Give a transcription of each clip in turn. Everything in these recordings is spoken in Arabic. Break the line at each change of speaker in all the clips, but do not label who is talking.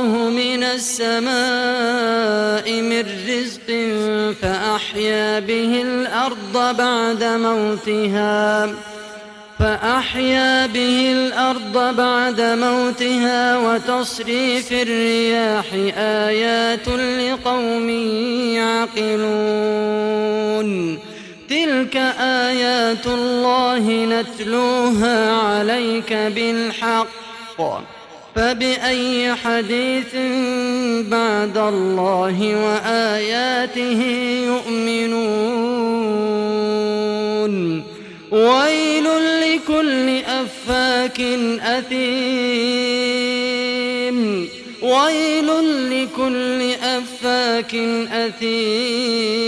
الله من السماء من رزق فأحيا به الأرض بعد موتها. فأحيا به الأرض بعد موتها وتصريف الرياح آيات لقوم يعقلون. تلك آيات الله نتلوها عليك بالحق. فبأي حديث بعد الله وآياته يؤمنون؟ ويل لكل أفاك أثيم. ويل لكل أفاك أثيم.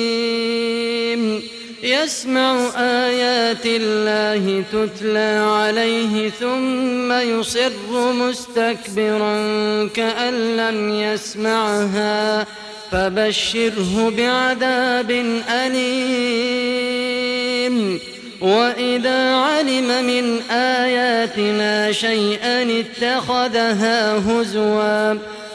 يسمع آيات الله تتلى عليه ثم يصر مستكبرا كأن لم يسمعها فبشره بعذاب أليم. وإذا علم من آياتنا شيئا اتخذها هزوا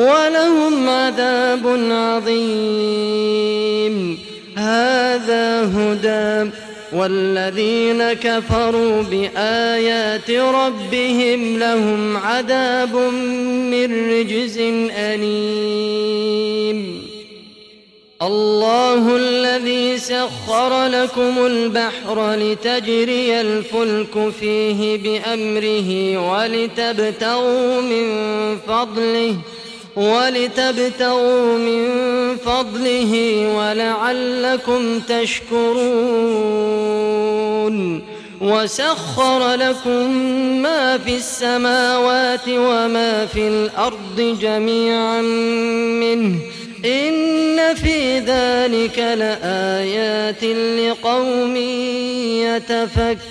ولهم عذاب عظيم. هذا هدى والذين كفروا بآيات ربهم لهم عذاب من رجز أليم. الله الذي سخر لكم البحر لتجري الفلك فيه بأمره ولتبتغوا من فضله ولتبتغوا من فضله ولعلكم تشكرون وسخر لكم ما في السماوات وما في الأرض جميعا منه. إن في ذلك لآيات لقوم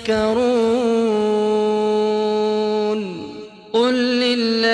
يتفكرون.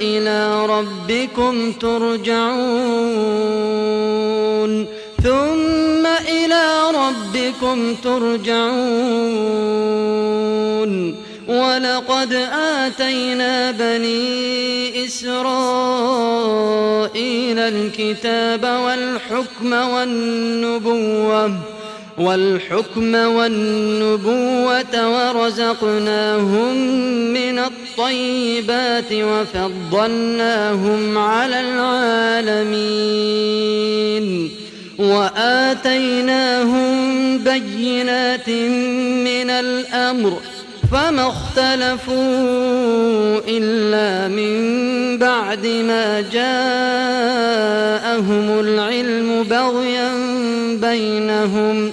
إلى ربكم ترجعون. ثم إلى ربكم ترجعون. ولقد آتينا بني إسرائيل الكتاب والحكم والنبوة والحكم والنبوة ورزقناهم من الطيبات وفضلناهم على العالمين. وآتيناهم بينات من الأمر فما اختلفوا إلا من بعد ما جاءهم العلم بغيا بينهم.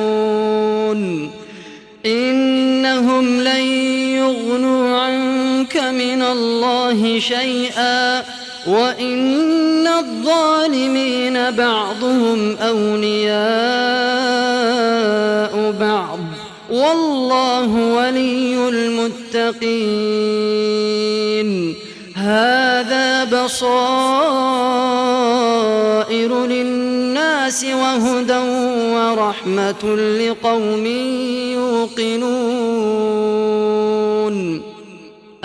شيئا وإن الظالمين بعضهم أولياء بعض والله ولي المتقين هذا بصائر للناس وهدى ورحمة لقوم يوقنون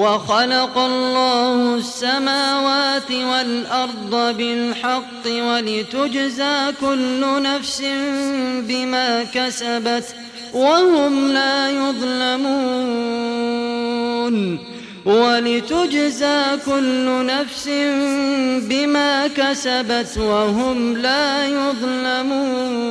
وخلق الله السماوات والأرض بالحق ولتجزى كل نفس بما كسبت وهم لا يظلمون ولتجزى كل نفس بما كسبت وهم لا يظلمون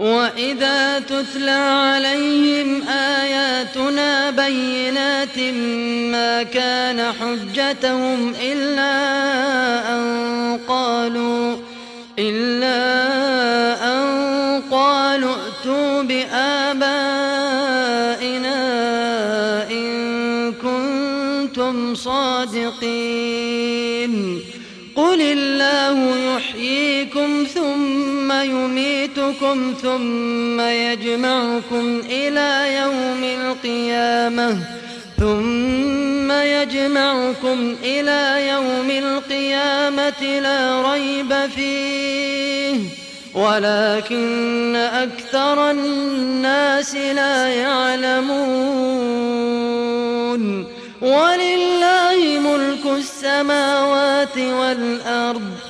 وإذا تتلى عليهم آياتنا بينات ما كان حجتهم إلا أن قالوا إلا أن قالوا ائتوا بآبائنا إن كنتم صادقين قل الله يحييكم ثم يميتكم ثم يجمعكم إلى يوم القيامة. ثم يجمعكم إلى يوم القيامة لا ريب فيه. ولكن أكثر الناس لا يعلمون. ولله ملك السماوات والأرض.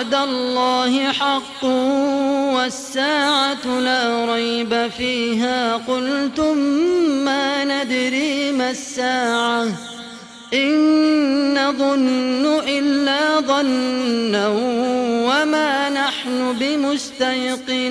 وعد الله حق والساعة لا ريب فيها. قلتم ما ندري ما الساعة. إن نظن إلا ظنا وما نحن بمستيقنين.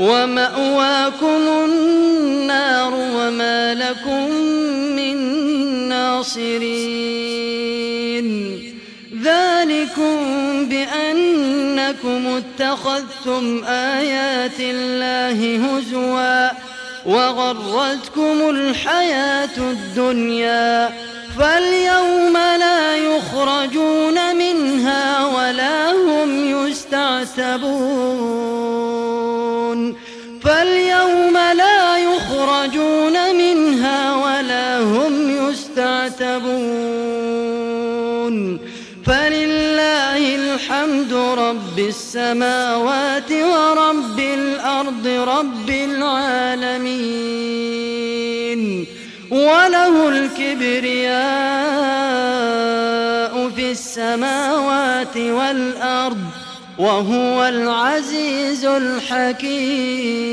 ومأواكم النار وما لكم من ناصرين. ذلكم بأنكم اتخذتم آيات الله هزوا وغرتكم الحياة الدنيا. فاليوم لا يخرجون منها ولا هم يستعتبون. يخرجون منها ولا هم يستعتبون. فلله الحمد رب السماوات ورب الأرض رب العالمين. وله الكبرياء في السماوات والأرض وهو العزيز الحكيم.